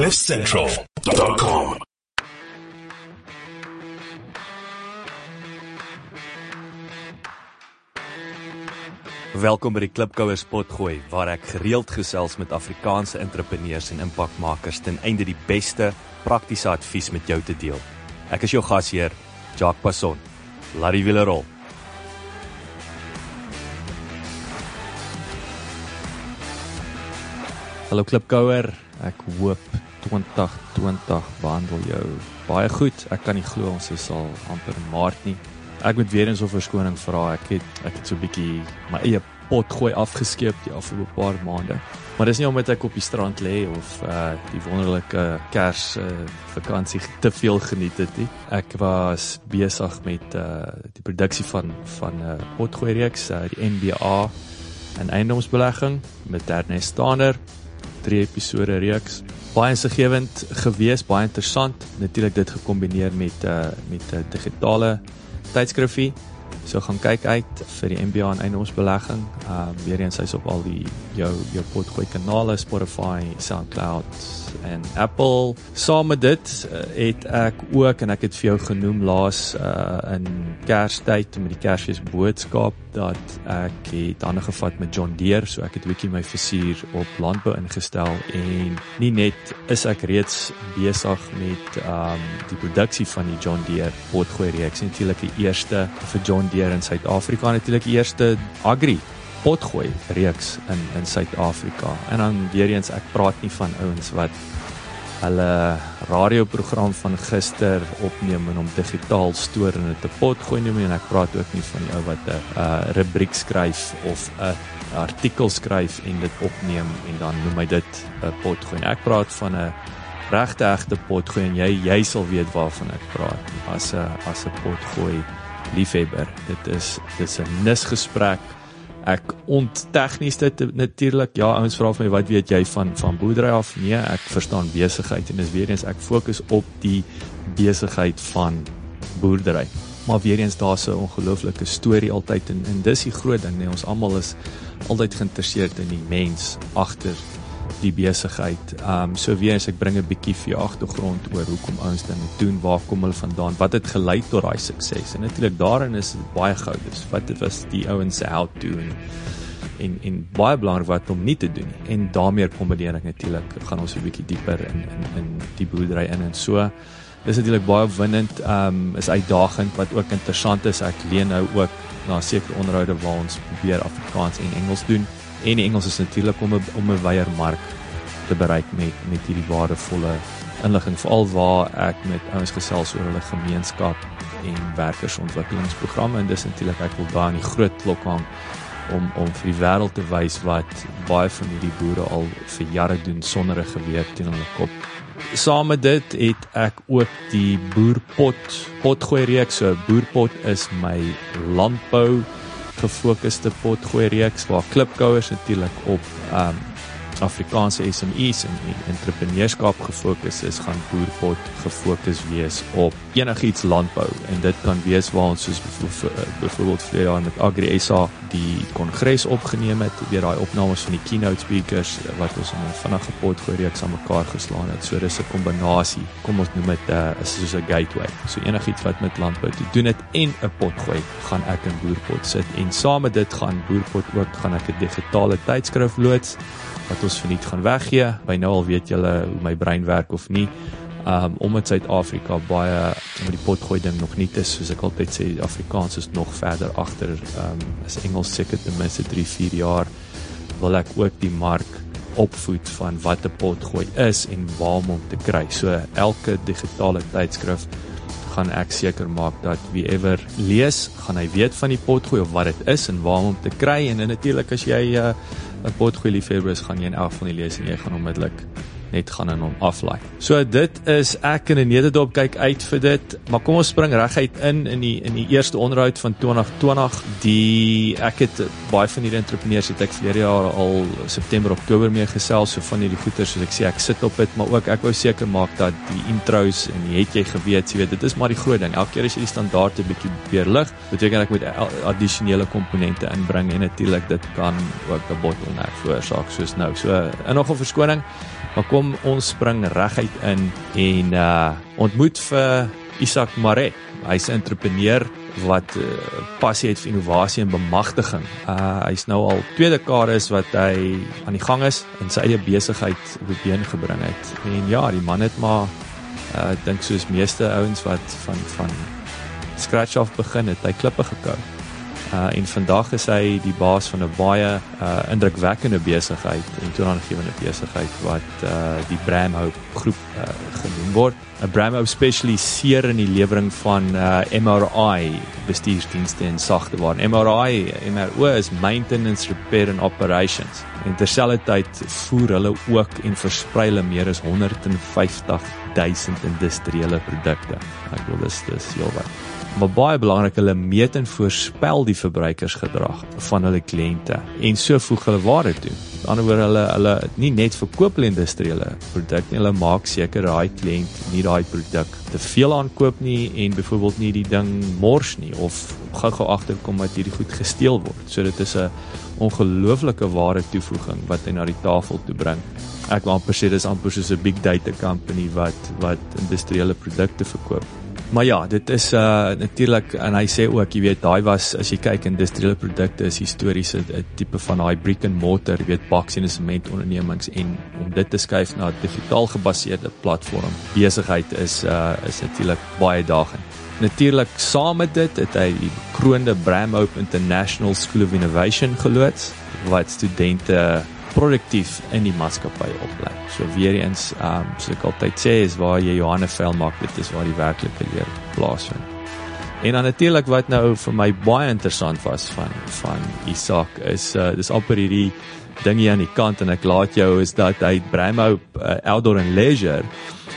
cliffcentral.com. Welkom by die Klipkouer Spotgooi waar ek gereeld gesels met Afrikaanse entrepreneurs en impakmakers ten einde die beste praktiese advies met jou te deel. Ek is jou gasheer, Jacques Passon. Laat die wiele rol. Hallo Klipkouer, ek hoop 2020 behandel jou baie goed. Ek kan nie glo ons is al amper Maart nie. Ek moet weer eens 'n verskoning vra. Ek het ek het so 'n bietjie my eie pot gooi afgeskeep die afgelope paar maande. Maar dis nie omdat ek op die strand lê of uh die wonderlike Kers uh, vakansie te veel geniet het nie. Ek was besig met uh die produksie van van 'n uh, potgooi reeks, uh, die NBA en eiendomsbelegging met Ernest Stander. Drie episode reeks baie insiggewend gewees, baie interessant. Natuurlik dit gekombineer met uh met 'n uh, digitale tydskrifie. So gaan kyk uit vir die MBA en eiendomsbelegging. Ehm um, weer eens hy's op al die jou jou potgooi kanale Spotify, SoundCloud en Apple. Saam met dit uh, het ek ook en ek het vir jou genoem laas uh, in Kerstyd met die Kersfees boodskap dat ek het hande gevat met John Deere, so ek het 'n bietjie my visie op landbou ingestel en nie net is ek reeds besig met ehm um, die produksie van die John Deere potgooi reeks, natuurlik die eerste vir John Deere in Suid-Afrika, natuurlik die eerste agri potgooi reeks in in Suid-Afrika. En dan weer eens ek praat nie van ouens wat hulle radioprogram van gister opneem en hom digitaal stoor in 'n pot gooi nie en ek praat ook nie van die ou wat 'n uh, rubriek skryf of 'n artikel skryf en dit opneem en dan noem hy dit 'n pot gooi. Ek praat van 'n regte egte pot gooi en jy jy sal weet waarvan ek praat as 'n as 'n pot gooi liefhebber. Dit is dis 'n nisgesprek Ek onttegnies dit natuurlik. Ja, ouens vra vir my wat weet jy van van boerdery af? Nee, ek verstaan besigheid en dis weer eens ek fokus op die besigheid van boerdery. Maar weer eens daar's 'n ongelooflike storie altyd en en dis die groot ding, nee, ons almal is altyd geïnteresseerd in die mens agter die besigheid. Ehm um, so weer as ek bring 'n bietjie vir jou agtergrond oor hoekom ouens dinge doen, waar kom hulle vandaan, wat het gelei tot daai sukses. En natuurlik daarin is baie goud. Dis wat dit was die ouens se how to en en en baie belangrik wat om nie te doen nie. En daarmee kombineer ek natuurlik gaan ons 'n bietjie dieper in in in die boerdery in en so. Dis natuurlik baie winnend, ehm um, is uitdagend wat ook interessant is. Ek leen nou ook na sekere onderhoude waar ons probeer Afrikaans en Engels doen en die Engels is natuurlik om 'n om 'n wyeer mark te bereik met met hierdie waardevolle inligting veral waar ek met ouens gesels oor hulle gemeenskap en werkersontwikkelingsprogramme en dis natuurlik ek wil daar in die groot klok hang om om vir die wêreld te wys wat baie van hierdie boere al vir jare doen sonder 'n geweer teen hulle kop. Saam met dit het ek ook die boerpot potgooi reeks. So boerpot is my landbou gefokusde potgooi reeks waar klipkouers natuurlik op um Afrikaanse SMEs en entrepreneurskap gefokus is, gaan boerpot gefokus wees op enigiets landbou en dit kan wees waar ons soos byvoorbeeld vir jaar met Agri SA die kongres opgeneem het, weer daai opnames van die keynote speakers wat ons in 'n vinnige potgooi reeks aan mekaar geslaan het. So dis 'n kombinasie. Kom ons noem dit 'n uh, is soos 'n gateway. So enigiets wat met landbou te doen het en 'n potgooi, gaan ek in boerpot sit en saam met dit gaan boerpot ook gaan ek 'n digitale tydskrif loods wat ons verniet gaan weggee. By nou al weet julle hoe my brein werk of nie. Um omdat Suid-Afrika baie met die potgooi ding nog nie is soos ek altyd sê Afrikaans is nog verder agter um as Engels seker ten minste 3, 4 jaar wil ek ook die mark opvoed van wat 'n potgooi is en waar om te kry. So elke digitale tydskrif gaan ek seker maak dat wie ever lees, gaan hy weet van die potgooi of wat dit is en waar om te kry en natuurlik as jy uh, 'n potgoed liefhebber is, gaan jy in elk van die lees en jy gaan onmiddellik net gaan in hom aflaai. So dit is ek in 'n nederdop kyk uit vir dit, maar kom ons spring reguit in in die in die eerste onderhoud van 2020. Die ek het baie van hierdie entrepreneurs het ek verlede jaar al September Oktober mee gesels so van hierdie goeie soos ek sê ek sit op dit, maar ook ek wou seker maak dat die intros en die het jy geweet, jy weet dit is maar die groot ding. Elke keer as jy die standaarde bietjie weer lig, beteken ek moet addisionele komponente inbring en natuurlik dit kan ook 'n bottleneck veroorsaak soos nou. So in nog 'n verskoning Maar kom kom ons spring reguit in en uh ontmoet vir Isak Mare. Hy's 'n entrepreneur wat uh, passie het vir innovasie en bemagtiging. Uh hy's nou al tweede dekades wat hy aan die gang is en sy eie besigheid op die been gebring het. En ja, die man het maar uh dink soos meeste ouens wat van van scratch af begin het, hy klippe gekou. Uh en vandag is hy die baas van 'n baie uh indrukwekkende besigheid en toenadegewende besigheid wat uh die Bramhope groep uh, genoem word. 'n Bramhope spesialiseer in die lewering van uh MRI bestuursdienste en sagteware. MRI, MRO is maintenance, repair and operations. En terselfdertyd voer hulle ook en versprei hulle meer as 150 000 industriële produkte. Ek wil dis dis heelwat maar baie belangrik hulle meet en voorspel die verbruikersgedrag van hulle kliënte en so voeg hulle waarde toe. Aan die ander woord hulle hulle nie net verkoop hulle industriële produk nie, hulle maak seker daai kliënt nie daai produk te veel aankoop nie en byvoorbeeld nie die ding mors nie of gou-gou agterkom dat hierdie goed gesteel word. So dit is 'n ongelooflike waarde toevoeging wat hy na die tafel toe bring. Ek wil amper sê dis amper soos 'n big data company wat wat industriële produkte verkoop. Maar ja, dit is uh natuurlik en hy sê ook, jy weet, daai was as jy kyk industriële produkte is histories 'n tipe van daai brick and mortar, jy weet, baks en sement ondernemings en om dit te skuif na 'n digitaal gebaseerde platform besigheid is uh is natuurlik baie dagend. Natuurlik saam met dit het hy die kroonde Bramhope International School of Innovation geloods wat studente produktief in die maatskappy oplei. So weer eens, ehm um, so ek altyd sê is waar jy Johanne vel maak, dit is waar die werklike leer plaasvind. En dan natuurlik wat nou vir my baie interessant was van van Isak is uh, dis amper hierdie ding hier aan die kant en ek laat jou is dat hy Bramo uh, Outdoor and Leisure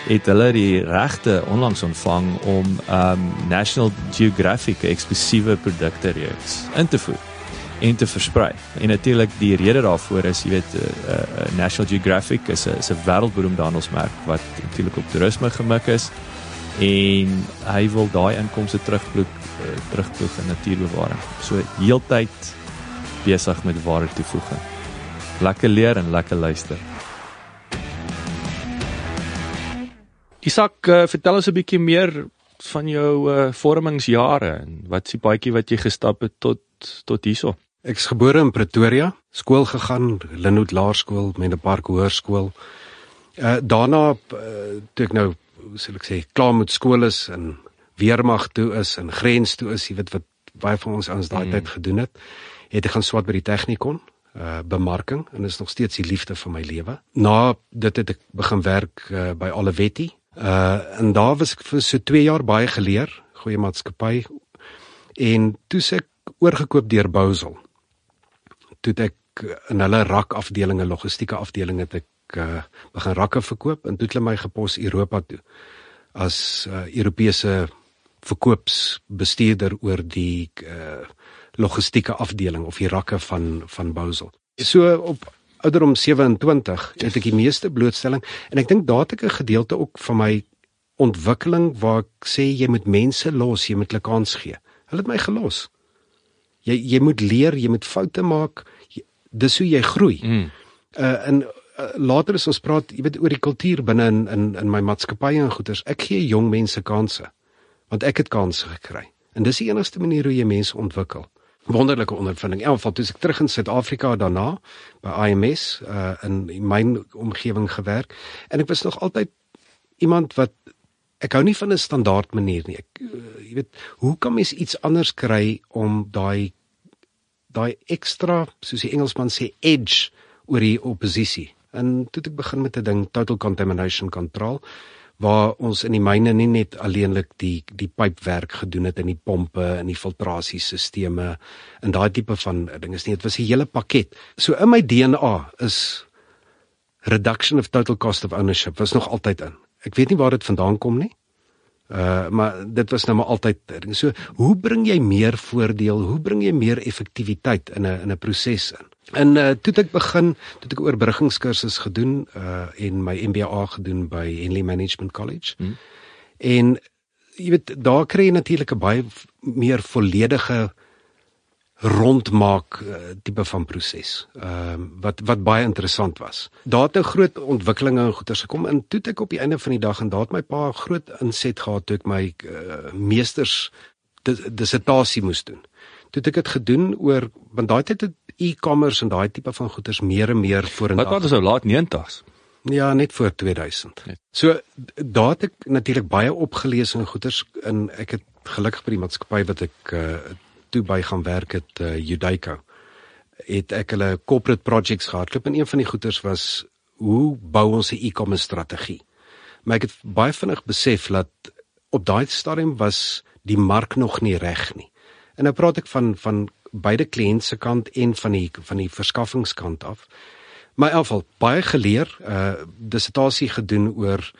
het hulle die regte onlangs ontvang om um National Geographic eksklusiewe produkte reeks in te voer en te versprei. En natuurlik die rede daarvoor is, jy weet, uh, uh, National Geographic is 'n is 'n wêreldberoemde handelsmerk wat natuurlik op toerisme gemik is en hy wil daai inkomste terugvloek uh, terugvloek in natuurbewaring. So heeltyd besig met ware toevoeging. Lekker leer en lekker luister. Isak, uh, vertel ons 'n bietjie meer van jou uh, vormingsjare en wat s'ie paadjie wat jy gestap het tot tot hierso. Ek's gebore in Pretoria, skool gegaan, Linwood Laerskool, Mendepark Hoërskool. Uh daarna uh, toe ek nou, hoe sal ek sê, klaar met skool is en weermag toe is en grens toe is, jy weet wat baie van ons ons daai mm. tyd gedoen het, het ek gaan swat by die Technikon uh bemarking en is nog steeds die liefde van my lewe. Na dit het ek begin werk uh, by Olivetti. Uh en daar was ek vir so 2 jaar baie geleer, goeie maatskappy. En toe se ek oorgekoop deur Bousel toe ek in hulle rak afdelinge logistieke afdelinge het ek uh, begin rakke verkoop en toe het hulle my gepos Europa toe as uh, Europese verkoopsbestuurder oor die uh, logistieke afdeling of die rakke van van Bousel. So op ouderdom 27 het ek die meeste blootstelling en ek dink daar het ek 'n gedeelte ook van my ontwikkeling waar ek sê jy moet mense los, jy moet hulle kans gee. Hulle het my gelos. Jy jy moet leer, jy moet foute maak. Dis hoe jy groei. Mm. Uh en uh, later as ons praat, jy weet oor die kultuur binne in in in my maatskappye en goeders. Ek gee jong mense kansse. Want ek het kansse gekry. En dis die enigste manier hoe jy mense ontwikkel. Wonderlike ondervinding. In elk geval toe ek terug in Suid-Afrika daarna by IMS uh in my omgewing gewerk en ek was nog altyd iemand wat ek hou nie van 'n standaard manier nie. Ek uh, jy weet, hoe kan mens iets anders kry om daai daai ekstra, soos die Engelsman sê, edge oor die oppositie. En toe het ek begin met 'n ding total contamination control waar ons in die myne nie net alleenlik die die pypwerk gedoen het in die pompe en die filtrasiesisteme en daai tipe van dinge is nie dit was 'n hele pakket. So in my DNA is reduction of total cost of ownership was nog altyd in. Ek weet nie waar dit vandaan kom nie. Uh maar dit was nou maar altyd so hoe bring jy meer voordeel? Hoe bring jy meer effektiwiteit in 'n in 'n proses in? En uh toe ek begin, toe ek oorbruggingskursus gedoen uh en my MBA gedoen by Henley Management College. Hmm. En jy weet daar kry jy natuurlik 'n baie meer volledige rondmaak uh, tipe van proses. Ehm uh, wat wat baie interessant was. Daar het 'n groot ontwikkelinge en goeters gekom en toe ek op die einde van die dag en daar het my pa groot inset gehad toe ek my uh, meesters dissertasie moes doen. Toe ek dit gedoen oor want daai tyd het e-commerce en daai tipe van goeders meer en meer vorentoe. Wat was nou laat 90s? Ja, net voor 2000. Net. So daar het ek natuurlik baie opgelees in goeders en ek het gelukkig by die maatskappy wat ek uh, toe by gaan werk het uh, Judaico het ek hulle corporate projects gehad. Klop en een van die goeders was hoe bou ons 'n e-commerce strategie. Maar ek het baie vinnig besef dat op daai stadium was die mark nog nie reg nie. En nou praat ek van van beide kliënt se kant en van die van die verskaffingskant af. My afval baie geleer, uh dissertasie gedoen oor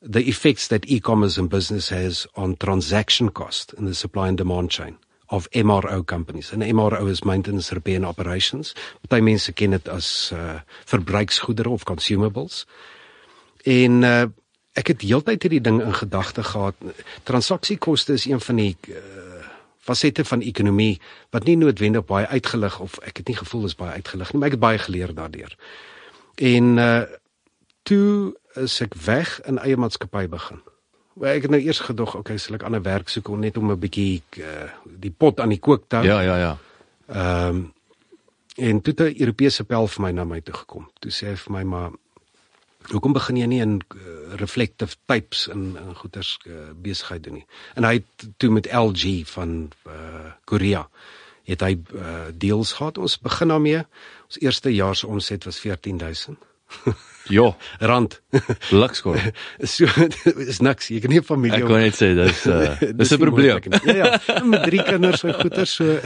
the effects that e-commerce and business has on transaction cost in the supply and demand chain of MRO companies. En MRO is maintenance repair and operations. Party mense ken dit as uh verbruiksgoedere of consumables. En uh ek het heeltyd hierdie ding in gedagte gehad. Transaksiekoste is een van die uh, fasette van ekonomie wat nie noodwendig baie uitgelig of ek het nie gevoel is baie uitgelig nie, maar ek het baie geleer daardeur. En uh toe is ek weg in eie maatskappy begin. Waar ek het nou eers gedog, okay, sal ek ander werk soek om net om 'n bietjie uh, die pot aan die kook te hou. Ja, ja, ja. Ehm um, en toe 'n Europese pel vir my na my toe gekom. Toe sê hy vir my maar Hoekom begin jy nie in uh, reflective types in in goeders uh, besigheid doen nie? En hy het toe met LG van uh, Korea het hy uh, deals gehad. Ons begin daarmee. Ons eerste jaar se omset was 14000. Ja, rand. Lukskoor. so is niks. Jy kan nie 'n familie Ek kan net sê dis uh, dis 'n probleem. Ja ja, met drie kinders en goeder so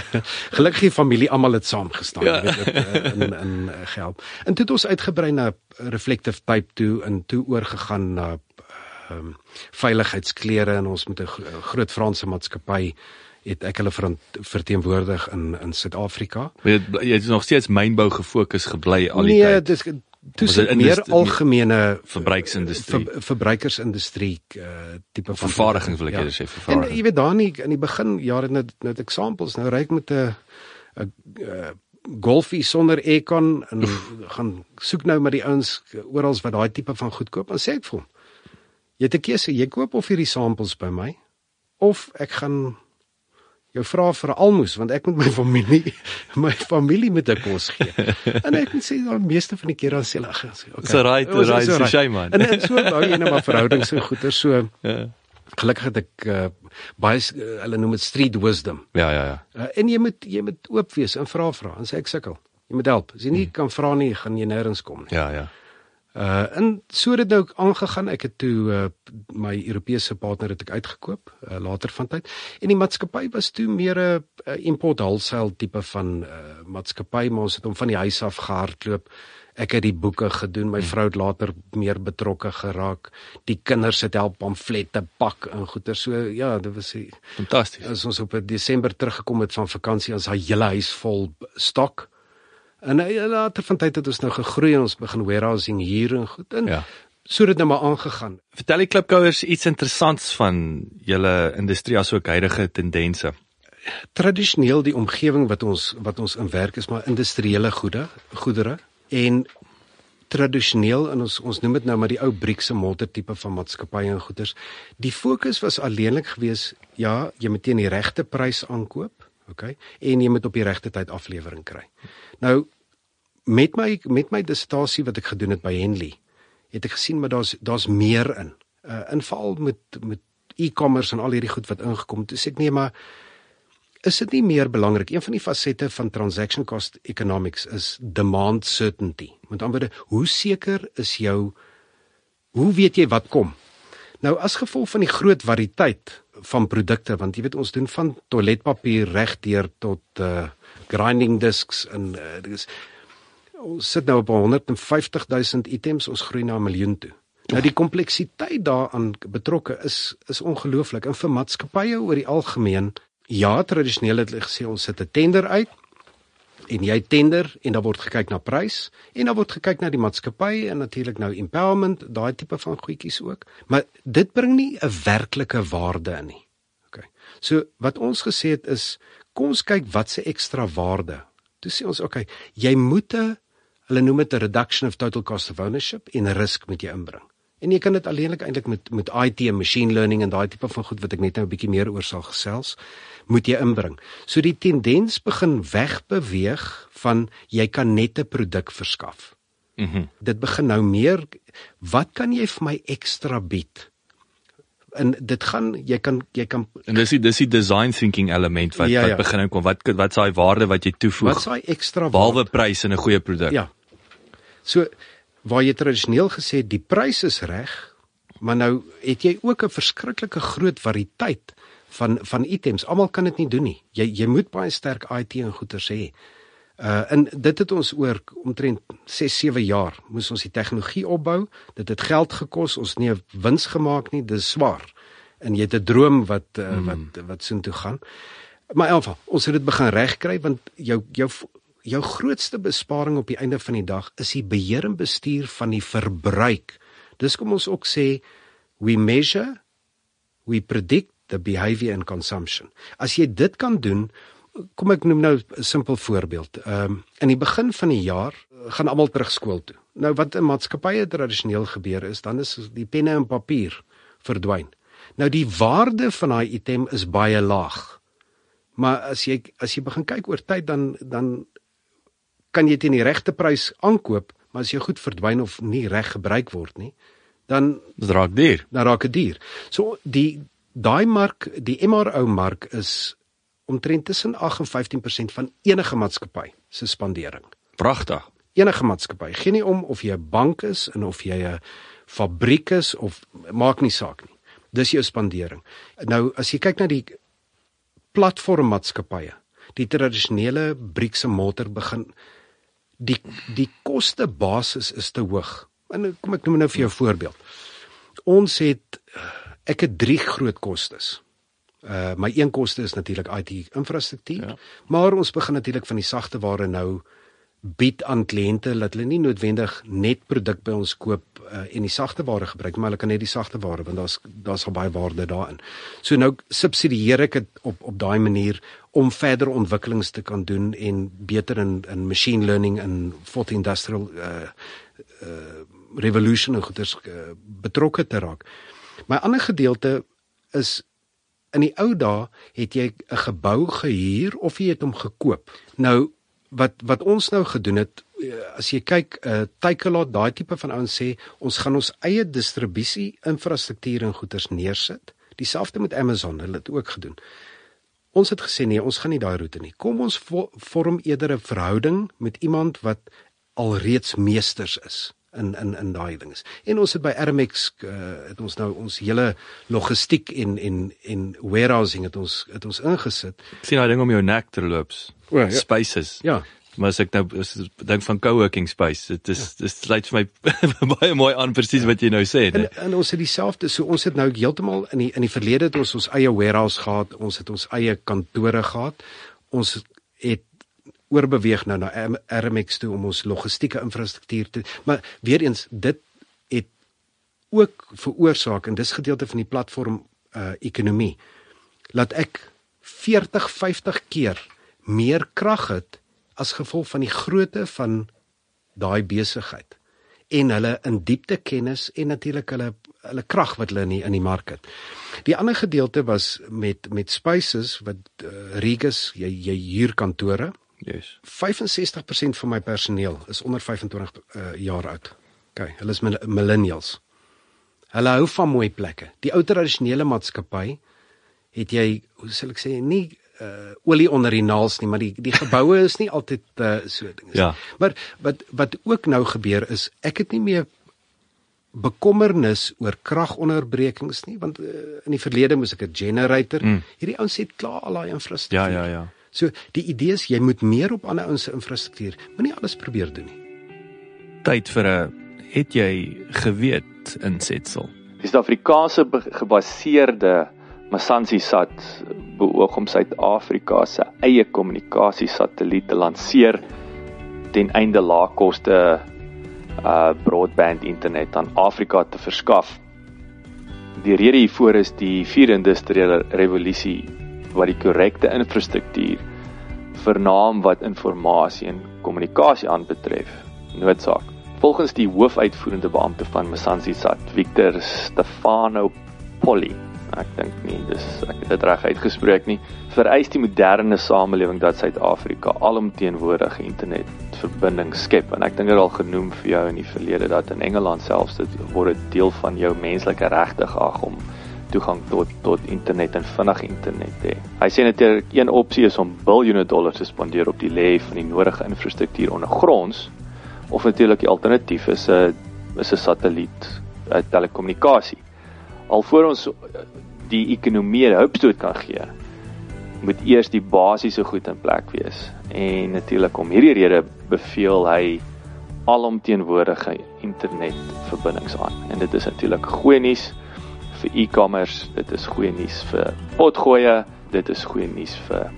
gelukkig die familie almal het saam gestaan, ja. weet dit uh, in in uh, geld. En toe het ons uitgebrei na reflective type toe en toe oorgegaan na ehm um, veiligheidsklere en ons met 'n groot Franse maatskappy het ek hulle verteenwoordig in in Suid-Afrika. Jy het nog steeds mynbou gefokus gebly al die nee, tyd. Nee, dis dis meer algemene verbruiksindustrie. ver, verbruikersindustrie uh, tipe van vervaardiging wil ek ja. sê vervaardiging. En jy weet daar nie in die begin jare net net eksampels nou ry ek met 'n 'n golfie sonder aircon en gaan soek nou met die ouens oral wat daai tipe van goed koop. En sê ek vir hom jy het 'n keuse. Jy koop of hierdie samples by my of ek gaan jou vra vir 'n almoes want ek moet my familie my familie met 'n kos gee. En ek moet sê dan meeste van die keer dan sê hulle ag, okay. So right, right, so, so, so shame man. En, en so bou jy net maar verhoudings en goeie so. Ja. Gelukkig het ek uh, baie uh, hulle noem dit street wisdom. Ja, ja, ja. Uh, en jy moet jy moet oop wees en vra vra en sê ek sukkel. Jy moet help. As jy nie hmm. kan vra nie, gaan jy nêrens kom nie. Ja, ja. Uh en so het dit nou aangegaan. Ek het toe uh, my Europese partner het ek uitgekoop uh, later van tyd. En die maatskappy was toe meer 'n uh, import wholesale tipe van uh maatskappy, maar ons het hom van die huis af gehardloop. Ek het die boeke gedoen. My vrou het later meer betrokke geraak. Die kinders het help pamflette pak en goeder. So ja, dit was fantasties. As ons op Desember teruggekom het van vakansie, ons het hele huis vol stok. En later van tyd het ons nou gegroei en ons begin warehousing hier en goed in. Ja. So het dit nou maar aangegaan. Vertel die klipkouers iets interessants van julle industrie asook huidige tendense. Tradisioneel die omgewing wat ons wat ons in werk is maar industriële goede, goedere en tradisioneel in ons ons noem dit nou maar die ou briekse motor tipe van maatskappye en goederes. Die fokus was alleenlik gewees ja, jy moet teen die regte prys aankoop okay? En jy moet op die regte tyd aflewering kry. Nou met my met my dissertasie wat ek gedoen het by Henley, het ek gesien maar daar's daar's meer in. Uh inval met met e-commerce en al hierdie goed wat ingekom het. Dis ek nee maar is dit nie meer belangrik een van die fasette van transaction cost economics is demand certainty. Met ander woorde, hoe seker is jou hoe weet jy wat kom? Nou as gevolg van die groot variëteit van produkte want jy weet ons doen van toiletpapier regdeur tot uh grinding discs en uh, dis ons sit nou op 150 000 items ons groei na 'n miljoen toe. Nou die kompleksiteit daaraan betrokke is is ongelooflik. En vir maatskappye oor die algemeen ja tradisioneel het hulle gesê ons sit 'n tender uit en jy tender en dan word gekyk na prys en dan word gekyk na die maatskappy en natuurlik nou empowerment, daai tipe van goedjies ook. Maar dit bring nie 'n werklike waarde in nie. OK. So wat ons gesê het is Kom ons kyk wat se ekstra waarde. Toe sê ons, okay, jy moet 'n hulle noem dit 'n reduction of total cost of ownership en 'n risk met jou inbring. En jy kan dit alleenlik eintlik met met IT en machine learning en daai tipe van goed wat ek net nou 'n bietjie meer oor sal gesels, moet jy inbring. So die tendens begin wegbeweeg van jy kan net 'n produk verskaf. Mhm. Mm dit begin nou meer wat kan jy vir my ekstra bied? En dit gaan jy kan jy kan En dis die dis die design thinking element wat Ja, ja. wat begin inkom. Wat wat's daai waarde wat jy wat toevoeg is daai ekstra behalwe prys en 'n goeie produk? Ja. So waar jy tradisioneel gesê die prys is reg, maar nou het jy ook 'n verskriklike groot variëteit van van items. Almal kan dit nie doen nie. Jy jy moet baie sterk IT en goeders hê. Uh en dit het ons oor omtrent 6 7 jaar moes ons die tegnologie opbou. Dit het geld gekos. Ons nie wins gemaak nie. Dis swaar. En jy het 'n droom wat uh, mm. wat wat soontoe gaan. Maar in elk geval, ons het dit begin regkry want jou jou jou grootste besparing op die einde van die dag is die beheer en bestuur van die verbruik. Dis kom ons ook sê we measure, we predict the behavior and consumption. As jy dit kan doen, kom ek noem nou 'n simpel voorbeeld. Ehm um, in die begin van die jaar eh, gaan almal terug skool toe. Nou wat in maatskappye tradisioneel gebeur is, dan is die penne en papier verdwyn. Nou die waarde van daai item is baie laag. Maar as jy as jy begin kyk oor tyd dan dan kan jy teen die regte prys aankoop, maar as jy goed verdwyn of nie reg gebruik word nie, dan Dit raak duur. dan raak dit duur. So die daai mark, die MRO mark is omtrent tussen 8 en 15% van enige maatskappy se spandering. Pragtig. Enige maatskappy, geen nie om of jy 'n bank is en of jy 'n fabriek is of maak nie saak nie. Dis jou spandering. Nou as jy kyk na die platformmaatskappye, die tradisionele briekse motor begin die die koste basis is te hoog. En kom ek noem nou vir jou 'n voorbeeld. Ons het ek het drie groot kostes. Uh my een koste is natuurlik IT infrastruktuur, ja. maar ons begin natuurlik van die sagte ware nou bied aan kliënte dat hulle nie noodwendig net produk by ons koop uh, en die sagte ware gebruik maar hulle kan net die sagte ware want daar's daar's al baie waarde daarin. So nou subsidieer ek dit op op daai manier om verder ontwikkelings te kan doen en beter in in machine learning en fourth industrial uh uh revolution en goeders uh, betrokke te raak. My ander gedeelte is in die ou dae het jy 'n gebou gehuur of jy het hom gekoop. Nou wat wat ons nou gedoen het eh, as jy kyk 'n uh, Takealot daai tipe van ouens sê ons gaan ons eie distribusie infrastruktuur en goederes neersit. Dieselfde met Amazon, hulle het ook gedoen. Ons het gesê nee, ons gaan nie daai roete nie. Kom ons vo vorm eerder 'n verhouding met iemand wat alreeds meesters is in in in daai dinges. En ons het by Ermex uh, het ons nou ons hele logistiek en en en warehousing het ons het ons ingesit. Ek sien daai ding om jou nek te loop. O, ja. Spaces. Ja, Maar as ek nou as ek dink van co-working space, dit is dit sluit vir my baie mooi aan presies wat jy nou sê. En Nee? en ons het dieselfde so ons het nou heeltemal in die in die verlede het ons ons eie warehouse gehad, ons het ons eie kantore gehad. Ons het oorbeweeg nou na RMX toe om ons logistieke infrastruktuur te maar weer eens dit het ook veroorsaak en dis gedeelte van die platform uh ekonomie laat ek 40 50 keer meer krag het as gevolg van die grootte van daai besigheid en hulle in diepte kennis en natuurlik hulle hulle krag wat hulle in die, in die mark het. Die ander gedeelte was met met Spaces wat uh, Regus jy jy huur kantore. Yes. 65% van my personeel is onder 25 uh, jaar oud. OK, hulle is mil- millennials. Hulle hou van mooi plekke. Die ou tradisionele maatskappy het jy, hoe sal ek sê, nie uh olie onder die naels nie, maar die die geboue is nie altyd uh so dinge. Ja. Maar wat wat ook nou gebeur is ek het nie meer bekommernis oor kragonderbrekings nie want uh, in die verlede moes ek 'n generator. Mm. Hierdie ouens het klaar al daai Ja, infrastruktuur. ja, ja. So die idee is jy moet meer op ander ouens se infrastruktuur, moenie alles probeer doen nie. Tyd vir 'n het jy geweet insetsel. Die Suid-Afrikaanse be- gebaseerde Masansi-sat beoog om Suid-Afrika se eie kommunikasiesatelliet te lanseer ten einde laagkoste uh broadband internet aan Afrika te verskaf. Die rede hiervoor is die vierde industriële revolusie wat die korrekte infrastruktuur vernaam wat informasie en kommunikasie aanbetref. Noodsaak. Volgens die hoofuitvoerende beampte van Masansi Sat, Victor Stefano Polli, ek dink nie dis ek het dit reg uitgespreek nie, vereis die moderne samelewing dat Suid-Afrika alomteenwoordige internetverbinding skep en ek dink dit al genoem vir jou in die verlede dat in Engeland selfs dit word deel van jou menslike regte geag om toegang tot tot internet en vinnig internet hê. Hy sê natuurlik een opsie is om biljoene dollars te spandeer op die lê van die nodige infrastruktuur ondergronds of natuurlik die alternatief is 'n is 'n satelliet 'n telekommunikasie. Alvorens ons eh, die ekonomie 'n hulpstoot kan gee, moet eers die basiese goed in plek wees. En natuurlik om hierdie rede beveel hy alomteenwoordige internetverbindings aan. En dit is natuurlik goeie nuus vir e-commerce, dit is goeie nuus vir potgoeie, dit is goeie nuus vir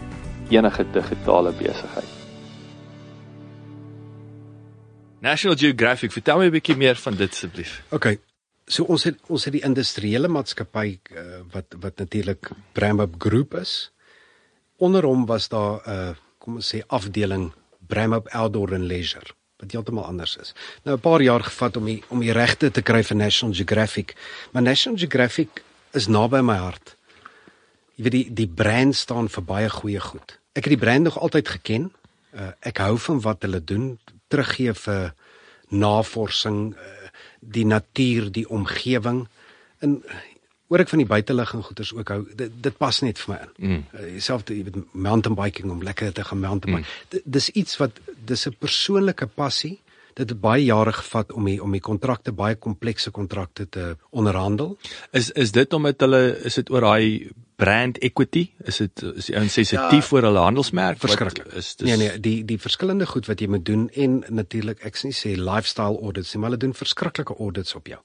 enige digitale besigheid. National Geographic, vertel my 'n bietjie meer van dit asseblief. OK. So ons het ons het die industriële maatskappy uh, wat wat natuurlik Bramup Groep is. Onder hom was daar 'n uh, kom ons sê afdeling Bramup Outdoor and Leisure wat heeltemal anders is. Nou 'n paar jaar gevat om die, om die regte te kry vir National Geographic. Maar National Geographic is naby my hart. Jy weet die die brand staan vir baie goeie goed. Ek het die brand nog altyd geken. Uh, ek hou van wat hulle doen, teruggee vir navorsing, uh, die natuur, die omgewing. En hoor ek van die buiteligging goeders ook hou dit, dit pas net vir my in. Mm. Uh, Selfs jy weet mountain biking om lekker te gaan mountain bike. Mm. Dis iets wat dis 'n persoonlike passie. Dit het baie jare gevat om die om die kontrakte baie komplekse kontrakte te onderhandel. Is is dit omdat hulle is dit oor daai brand equity? Is dit is die ouens sensitief ja, oor hulle handelsmerk? Verskriklik. Is dis Nee nee, die die verskillende goed wat jy moet doen en natuurlik ek sê sê lifestyle audits, maar hulle doen verskriklike audits op jou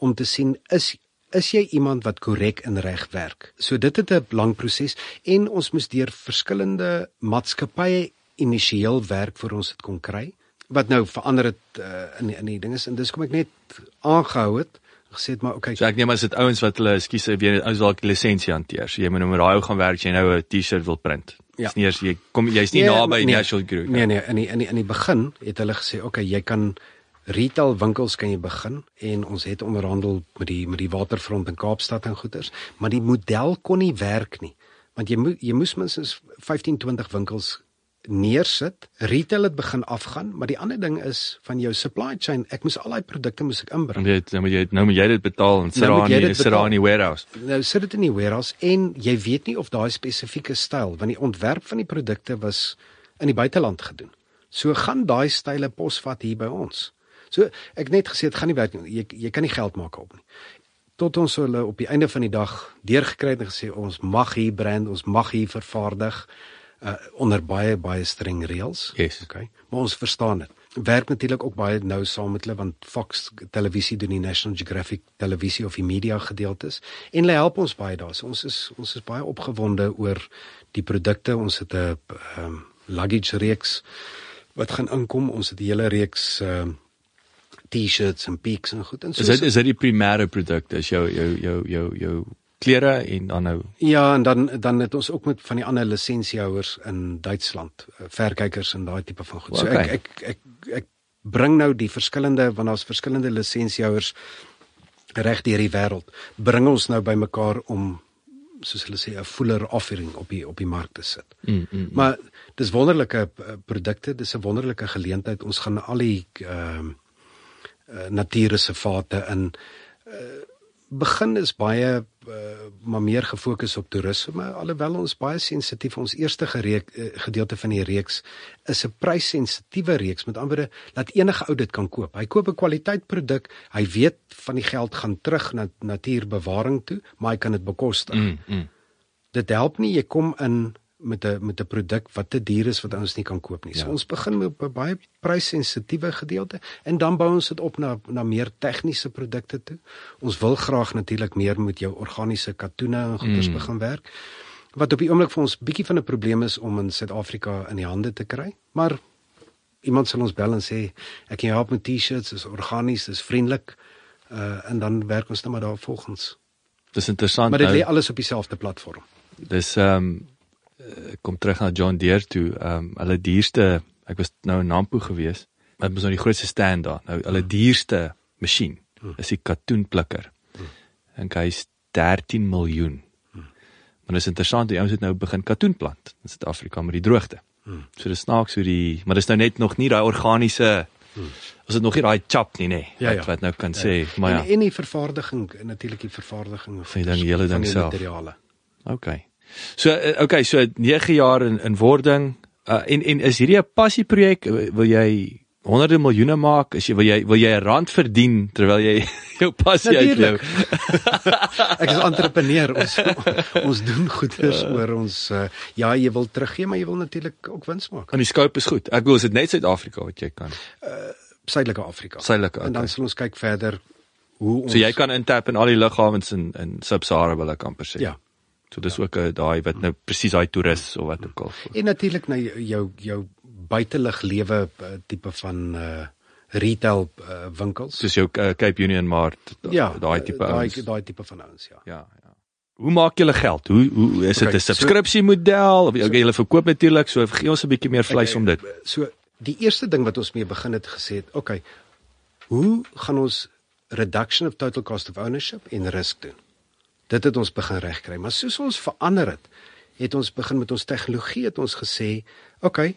om te sien is is jy iemand wat korrek en reg werk. So dit het 'n lang proses en ons moes deur verskillende maatskappye initieel werk vir ons dit kon kry wat nou verander het uh, in die, in die dinges en dis kom ek net aangehou het gesê het maar okay. So ek neem as dit ouens wat hulle ekskuus weer ouens dalk lisensie hanteer. So jy moet nou met daai ou gaan werk jy nou 'n T-shirt wil print. Ja. Dis nie eers jy kom jy's nie nee, naby nee, National Group. Nee nee, in die, in die, in die begin het hulle gesê okay, jy kan retail winkels kan jy begin en ons het onderhandel met die met die waterfront in Kaapstad en goeders, maar die model kon nie werk nie. Want jy moet jy moes minstens 15 20 winkels neersit. Retail het begin afgaan, maar die ander ding is van jou supply chain, ek moes al daai produkte moes ek inbring. Jy nou moet jy nou moet jy dit betaal en sit daar in sit daar in die warehouse. Nou sit dit in die warehouse en jy weet nie of daai spesifieke styl, want die ontwerp van die produkte was in die buiteland gedoen. So gaan daai style posvat hier by ons. So ek net gesê dit gaan nie werk nie. Jy jy kan nie geld maak op nie. Tot ons hulle op die einde van die dag deurgekry het en gesê ons mag hier brand, ons mag hier vervaardig uh onder baie baie streng reëls. Yes. Okay. Maar ons verstaan dit. Werk natuurlik ook baie nou saam met hulle want Fox televisie doen die National Geographic televisie of die media gedeeltes en hulle help ons baie daar. So ons is ons is baie opgewonde oor die produkte. Ons het 'n um, luggage reeks wat gaan inkom. Ons het 'n hele reeks um, T-shirts en peaks en goed en so. Is dit is dit die primêre produkte? Is jou jou jou jou jou klere en dan nou Ja, en dan dan het ons ook met van die ander lisensiehouers in Duitsland, eh, verkykers en daai tipe van goed. So okay. ek ek ek ek bring nou die verskillende want daar's verskillende lisensiehouers reg deur die wêreld. Bring ons nou bymekaar om soos hulle sê 'n fuller offering op die op die mark te sit. Mm, mm, mm. Maar dis wonderlike eh, produkte, dis 'n wonderlike geleentheid. Ons gaan al die ehm uh, uh, natuurreservate in. Uh, begin is baie uh, maar meer gefokus op toerisme alhoewel ons baie sensitief ons eerste gereek, uh, gedeelte van die reeks is 'n prysensitiewe reeks. Met ander woorde dat enige ou dit kan koop. Hy koop 'n kwaliteitproduk hy weet van die geld gaan terug na natuurbewaring toe maar hy kan dit bekostig mm, mm. dit help nie jy kom in met 'n met 'n produk wat te duur is wat ons nie kan koop nie. So ja. ons begin met 'n baie prysensitiewe gedeelte en dan bou ons dit op na na meer tegniese produkte toe. Ons wil graag natuurlik meer met jou organiese katoene en goeders mm. begin werk. Wat op die oomblik vir ons bietjie van 'n probleem is om in Suid-Afrika in die hande te kry. Maar iemand sal ons bel en sê ek kan jou help met T-shirts, is organies, is vriendelik. Uh en dan werk ons net maar daar volgens. Dis interessant. Maar dit lê alles op dieselfde platform. Dis ehm um kom terug na John Deere toe. Ehm um, hulle dierste, ek was nou in Nampo gewees. Dit was nou die grootste stand daar. Nou hulle dierste masjien is die katoenplikker. En hy's 13 miljoen. Maar dit is interessant, die ouens het nou begin katoen plant in Suid-Afrika met die droogte. So dis snaaks hoe die maar dis nou net nog nie daai organiese Ons het nog nie daai chap nie, nê. Ja, ja. Wat nou kan sê, maar En, ja. en die vervaardiging natuurlik die vervaardiging Van die ding, hele ding self. materiale. Okay. So eh, okay, so 9 jaar in in wording uh, en en is hierdie 'n passieprojek? Wil jy honderde miljoene maak? Is jy wil jy wil jy 'n rand verdien terwyl jy jou passie uitleef? Ek is entrepreneur. Ons ons doen goeders oor ons uh, ja, jy wil teruggee, maar jy wil natuurlik ook wins maak. En die scope is goed. Ek bedoel, is dit net Suid-Afrika wat jy kan? Suidelike Afrika. Suidelike, En dan okay. sal ons kyk verder hoe ons So jy kan intap in al die lughawens in in Sub-Sahara wil ek amper sê. Ja. So dis ook 'n daai wat nou presies daai toerist of wat ook al. En natuurlik na jou jou, buitelug lewe uh, tipe van uh retail uh, winkels. Soos jou uh, Cape Union maar ja, daai tipe daai ouens. daai tipe van ouens, ja. Ja, ja. Hoe maak julle geld? Hoe hoe is dit Okay, 'n so- subskripsiemodel of okay, julle verkoop natuurlik, so gee ons 'n bietjie meer vleis om dit. So die eerste ding wat ons mee begin het gesê het, okay, hoe gaan ons reduction of total cost of ownership en risk doen? Dit het ons begin regkry, maar soos ons verander het, het ons begin met ons tegnologie het ons gesê, okay,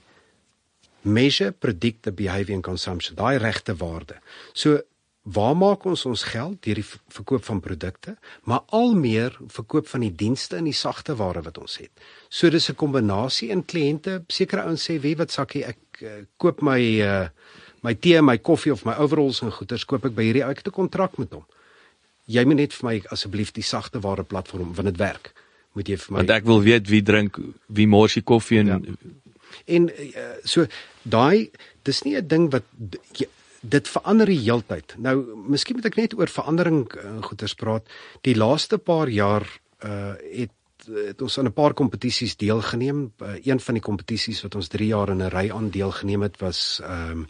measure, predict the behavior and consumption, daai regte waarde. So waar maak ons ons geld deur die verkoop van produkte, maar al meer verkoop van die dienste en die sagte ware wat ons het. So dis 'n kombinasie in kliënte, sekere ouens sê, "Wie wat sakkie, ek uh, koop my uh, my tee, my koffie of my overalls en goeders koop ek by hierdie ou. ek het 'n kontrak met hom. Jy moet net vir my asseblief die sagte ware platform want dit werk. Moet jy vir my Want ek wil weet wie drink wie mors die koffie en Ja. En uh, so daai dis nie 'n ding wat jy- dit verander die heeltyd. Nou, miskien moet ek net oor verandering uh, goeters praat. Die laaste paar jaar uh het het ons aan 'n paar kompetisies deelgeneem. Uh, een van die kompetisies wat ons 3 jaar in 'n ry aan deelgeneem het was ehm um,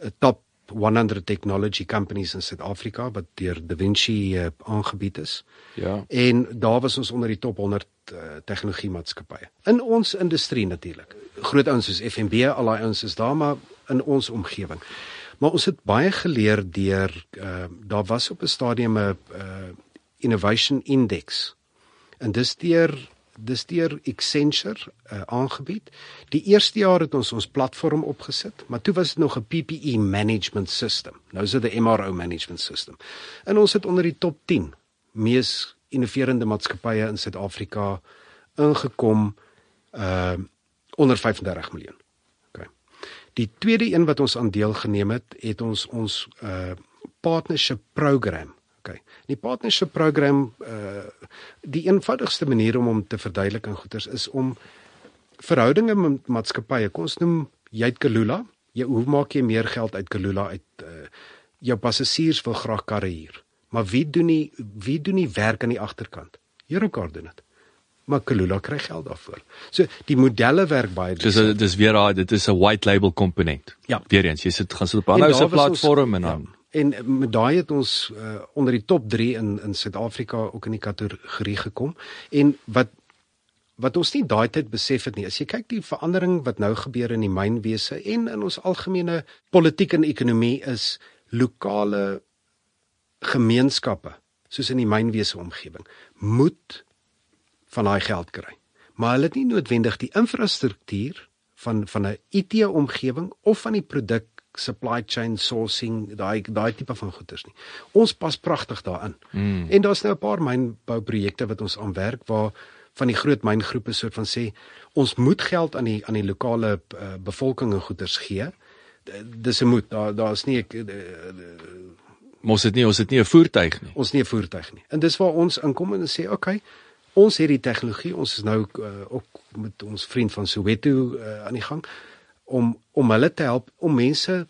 'n top 100 technology companies in Suid-Afrika wat deur Da Vinci uh, aangebied is. ja. En daar was ons onder die top 100 uh, tegnologie maatskappye. In ons industrie natuurlik. Groot ouens soos FNB, al daai ouens is daar maar in ons omgewing. Maar ons het baie geleer deur uh, daar was op 'n stadium 'n uh, innovation index. En dis deur dis deur Accenture uh, aangebied. Die eerste jaar het ons ons platform opgesit, maar toe was dit nog 'n PPE management system. Nou is dit 'n MRO management system. En ons het onder die top 10 mees innoverende maatskappye in Suid-Afrika ingekom uh onder 35 miljoen. OK. Die tweede een wat ons aan deelgeneem het, het ons ons uh partnership program. OK. Die partnership program uh die eenvoudigste manier om hom te verduidelik in goeters is om verhoudinge met maatskappye, kom ons noem jy het Kalula, jy hoe maak jy meer geld uit Kalula uit uh jou passasiers wil graag karre huur. Maar wie doen die wie doen die werk aan die agterkant? Eurocard doen dit. Maar Kalula kry geld daarvoor. So die modelle werk baie Dis dis weer daai dit is 'n white label komponent. Ja. Weer eens, jy sit gaan sit op 'n ander se platform en dan ja, en met daai het ons uh, onder die top 3 in in Suid-Afrika ook in die kategorie gekom. En wat wat ons nie daai tyd besef het nie, as jy kyk die verandering wat nou gebeur in die mynwese en in ons algemene politiek en ekonomie is lokale gemeenskappe soos in die mynwese omgewing moet van daai geld kry. Maar hulle het nie noodwendig die infrastruktuur van van 'n IT omgewing of van die produk supply chain sourcing daai daai tipe van goederes nie. Ons pas pragtig daarin. Mm. En daar's nou 'n paar mynbouprojekte wat ons aan werk waar van die groot myngroepe soort van sê ons moet geld aan die aan die lokale uh, bevolking en goederes gee. Dis 'n moet. Daar daar's nie ek, uh, mos dit nie ons het nie 'n voertuig nie. ons nie 'n voertuig nie. En dis waar ons inkom en sê, "Oké, okay, ons het die tegnologie, ons is nou uh, ook met ons vriend van Soweto uh, aan die gang om om hulle te help om mense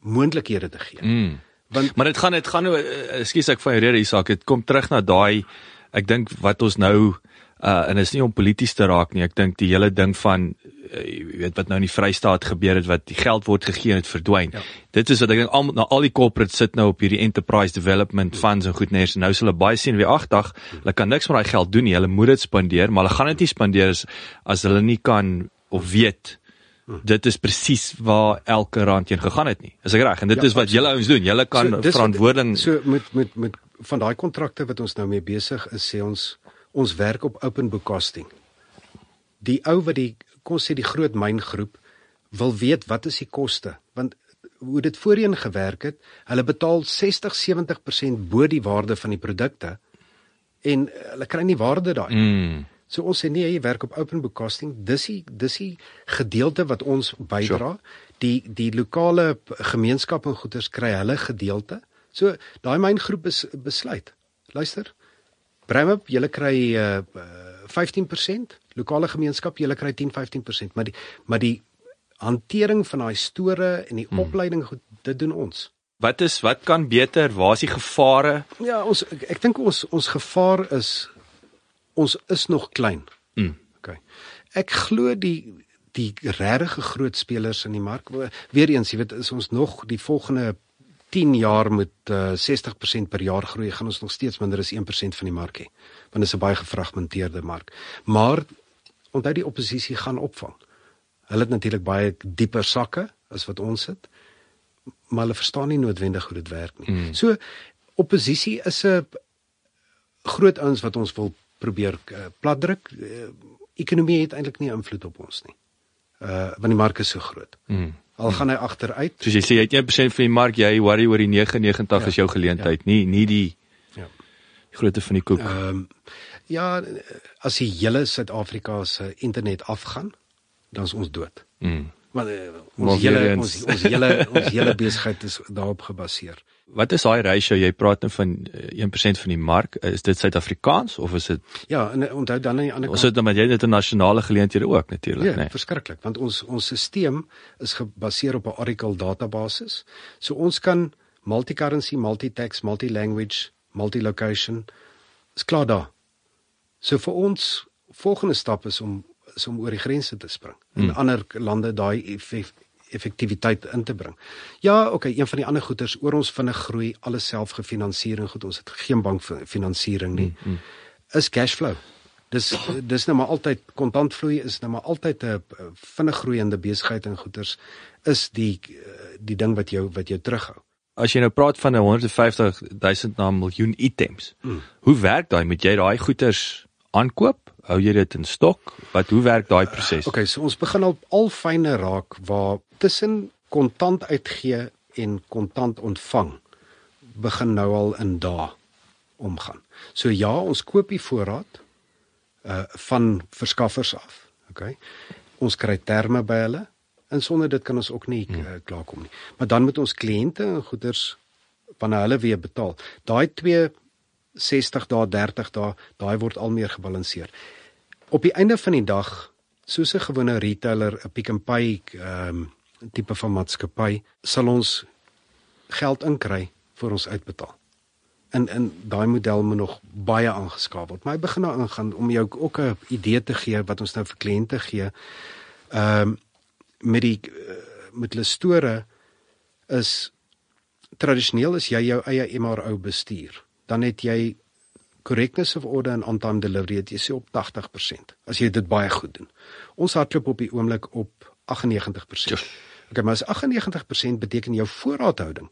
moontlikhede te gee." Mm. Want Maar dit gaan dit gaan nou eh, ekskuus ek van jou rede Isak, dit kom terug na daai ek dink wat ons nou Uh en is nie om polities te raak nie. Ek dink die hele ding van uh, jy weet wat nou in die Vrystaat gebeur het wat die geld word gegee en dit verdwyn. Ja. Dit is wat ek dink al nou al die corporates sit nou op hierdie enterprise development funds en goed neers. Nou hulle baie sien weer agdag, hulle kan niks met daai geld doen nie. Hulle moet dit spandeer, maar hulle gaan dit nie spandeer as as hulle nie kan of weet dit is presies waar elke rand heen gegaan het nie. Is ek reg? En dit ja, is wat julle ouens doen. Julle kan so, verantwoording so met met met van daai kontrakte wat ons nou mee besig is, sê ons ons werk op open book costing. Die ou wat die kom sê die groot myngroep wil weet wat is die koste? Want hoe dit voorheen gewerk het, hulle betaal 60-70% bo die waarde van die produkte en hulle kry nie waarde daai. Mm. So ons sê nee, jy werk op open book costing. Dis die dis die gedeelte wat ons bydra. Sure. Die die lokale gemeenskap en goederes kry hulle gedeelte. So daai myn groep is besluit. Luister. Bremup, julle kry uh, uh 15%, lokale gemeenskap, julle kry 10-15%, maar die maar die hantering van daai store en die hmm. opleiding goed, dit doen ons. Wat is wat kan beter? Waar is die gevare? Ja, ons ek, ek dink ons ons gevaar is ons is nog klein. Mm. Okay. Ek glo die die regte groot spelers in die mark weer eens, jy weet, is ons nog die volgende 10 jaar met uh, 60% per jaar groei, gaan ons nog steeds minder as 1% van die mark hê. Want dit is 'n baie gefragmenteerde mark. Maar onthou die oppositie gaan opvang. Hulle het natuurlik baie dieper sakke as wat ons het. Maar hulle verstaan nie noodwendig hoe dit werk nie. Mm. So oppositie is 'n groot ouens wat ons wil probeer uh, platdruk. Uh, ekonomie het eintlik nie invloed op ons nie. Uh want die mark is so groot. Mm. Al gaan hy agteruit. Soos jy sê, jy het 1% van die mark, jy worry oor die 99 ja, is jou geleentheid, ja. nie nie die ja. grootte van die koek. Ehm um, ja, as die hele Suid-Afrika se internet afgaan, dan is ons dood. Mm. Want uh, ons hele ons ons hele ons hele besigheid is daarop gebaseer. Wat is daai ratio jy praat nou van 1% eh, van die mark? Is dit Suid-Afrikaans of is dit Ja, en eh, onthou dan aan die ander kant. Ons het dan met jy internasionale geleenthede ook natuurlik, ja, nee. Ja, verskriklik, want ons ons stelsel is gebaseer op 'n Oracle database. So ons kan multi-currency, multi-tax, multi-language, multi-location is klaar daar. So vir ons volgende stap is om is om oor die grense te spring. In hmm. ander lande daai effektiwiteit in te bring. Ja, okay, een van die ander goeters oor ons vinnig groei, alles selfgefinansiering, goed, ons het geen bankfinansiering nie. Mm, mm. Is cashflow. Dis dis nou maar altyd kontantvloei is nou maar altyd 'n vinnig groeiende besigheid en goeters is die die ding wat jou wat jou terughou. As jy nou praat van 'n 150 000 na miljoen items. Mm. Hoe werk daai? Moet jy daai goeders aankoop? Hou jy dit in stok? Wat hoe werk daai proses? Uh, okay, so ons begin al al fyne raak waar tussen kontant uitgee en kontant ontvang begin nou al in dae omgaan. So ja, ons koop die voorraad uh van verskaffers af. Okay. Ons kry terme by hulle en sonder dit kan ons ook nie uh, klaarkom nie. Maar dan moet ons kliënte en goederes wanneer hulle weer betaal. Daai 2 60 dae, 30 dae, daai word al meer gebalanseer. Op die einde van die dag, soos 'n gewone retailer, 'n Pick n Pay ehm um, tipe van maatskappy sal ons geld inkry vir ons uitbetaal. En in daai model moet nog baie aangeskaaf word. Maar hy begin nou ingaan om jou ook 'n idee te gee wat ons nou vir kliënte gee. Ehm um, met die uh, met hulle store is tradisioneel is jy jou eie MRO bestuur. Dan het jy correctness of order en on time delivery het jy sê op 80%. As jy dit baie goed doen. Ons hardloop op die oomblik op 98%. Just. Okay, maar as 98% beteken jou voorraadhouding.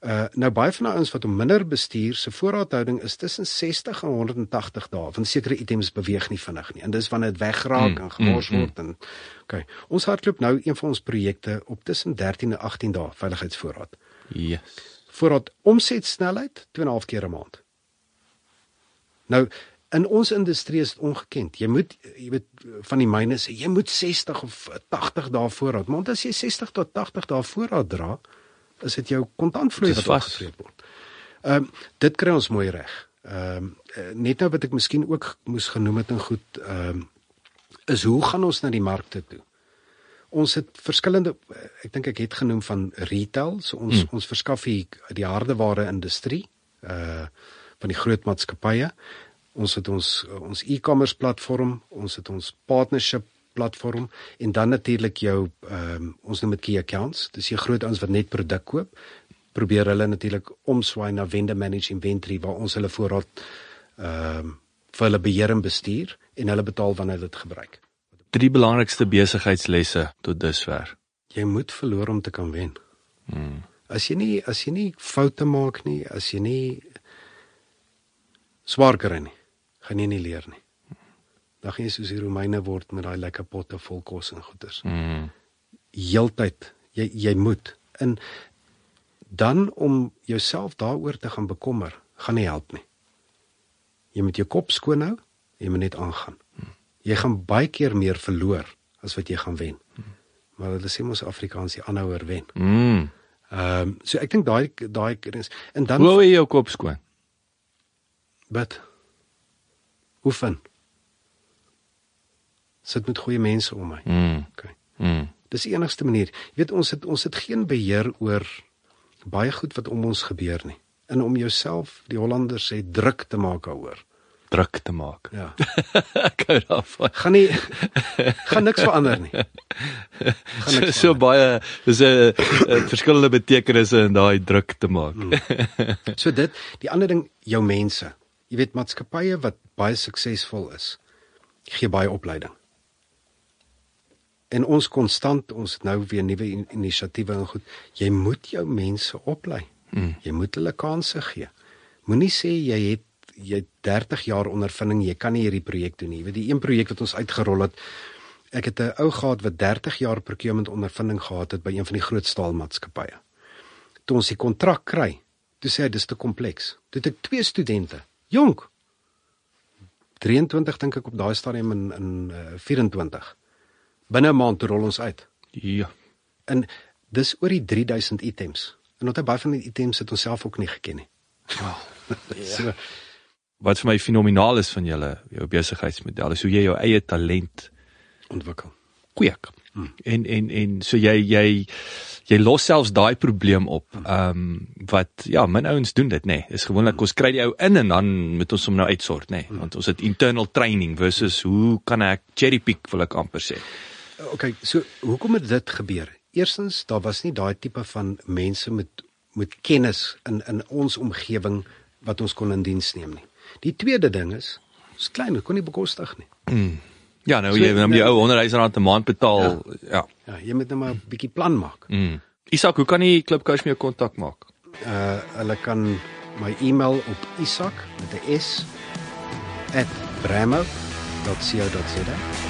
Uh nou baie van die ouens wat om minder bestuur, se voorraadhouding is tussen 60 en 180 dae. Want sekere items beweeg nie vinnig nie. En dis wanneer dit wegraak mm, en gemors mm, word en okay. Ons hardloop nou een van ons projekte op tussen 13 en 18 dae veiligheidsvoorraad. Yes. Voorraad omsetsnelheid 2.5 keer 'n maand. Nou in ons industrie is dit ongekend. Jy moet jy weet van die myne sê jy moet 60 of 80 dae voorraad. Maar as jy 60 tot 80 dae voorraad dra, is dit jou kontantvloei wat afgetrek word. Ehm um, dit kry ons mooi reg. Ehm um, net nou wat ek miskien ook moes genoem het en goed ehm um, is hoe gaan ons na die markte toe? Ons het verskillende ek dink ek het genoem van retail, so ons hmm. ons verskaf die, die hardeware industrie uh van die groot maatskappye Ons het ons ons e-commerce platform, ons het ons partnership platform en dan natuurlik jou ehm um, ons noem dit key accounts. Dis jy groot ouens wat net produk koop. Probeer hulle natuurlik omswaai na vendor managed inventory waar ons hulle voorraad ehm um, vir hulle beheer en bestuur en hulle betaal wanneer hulle dit gebruik. Drie belangrikste besigheidslesse tot dusver. Jy moet verloor om te kan wen. Hmm. As jy nie as jy nie foute maak nie, as jy nie swaar kry nie, gaan jy nie leer nie. Dan gaan jy soos die Romeine word met daai lekker potte vol kos en goeders. Mm. Heeltyd jy jy moet in dan om jouself daaroor te gaan bekommer, gaan nie help nie. Jy moet jou kop skoon hou, jy moet net aangaan. Jy gaan baie keer meer verloor as wat jy gaan wen. Maar hulle sê mos Afrikaans die aanhouer wen. Mm. Ehm um, so ek dink daai daai is en dan Hoe hou jy jou kop skoon? bid. Oefen. Sit met goeie mense om my. Mm. Okay. Mm. Dis die enigste manier. Jy weet ons het ons het geen beheer oor baie goed wat om ons gebeur nie. En om jouself, die Hollanders sê druk te maak daaroor. Druk te maak. Ja. Ek hou daarvan. Gaan nie gaan niks verander nie. Gaan So, niks so verander. baie dis 'n verskillende betekenisse in daai druk te maak. Mm. So dit, die ander ding, jou mense. Jy weet maatskappye wat baie suksesvol is, gee baie opleiding. En ons konstant, ons het nou weer nuwe in, inisiatiewe en goed. Jy moet jou mense oplei. Mm. Jy moet hulle kansse gee. Moenie sê jy het jy het 30 jaar ondervinding, jy kan nie hierdie projek doen nie. Jy weet die een projek wat ons uitgerol het, ek het 'n ou gehad wat 30 jaar procurement ondervinding gehad het by een van die groot staalmaatskappye. Toe ons die kontrak kry, toe sê hy dis te kompleks. Toe het ek twee studente, jonk. 23 dink ek op daai stadium in in uh, 24. Binne 'n maand rol ons uit. Ja. En dis oor die 3000 items. En onthou baie van die items het ons self ook nie geken nie. Ja. so, Wat vir my fenomenaal is van julle jou besigheidsmodel is hoe jy jou eie talent ontwikkel. kweek. En en en so jy jy jy los selfs daai probleem op. Ehm um, wat ja, min ouens doen dit nê. Nee. Is gewoonlik ons kry die ou in en dan moet ons hom nou uitsort nê. Nee. Want ons het internal training versus hoe kan ek cherry pick wil ek amper sê. Okay, so hoekom het dit gebeur? Eerstens, daar was nie daai tipe van mense met met kennis in in ons omgewing wat ons kon in diens neem nie. Die tweede ding is, ons klein, kon nie bekostig nie. Ja, nou So, jy dan jy nou- ou 100 rand 'n maand betaal. Ja. ja. Ja, jy moet net maar 'n bietjie plan maak. Mm. Isak, hoe kan die klipcoach met jou kontak maak? Uh hulle kan my e-mail op isak met 'n s @bramo.co.za.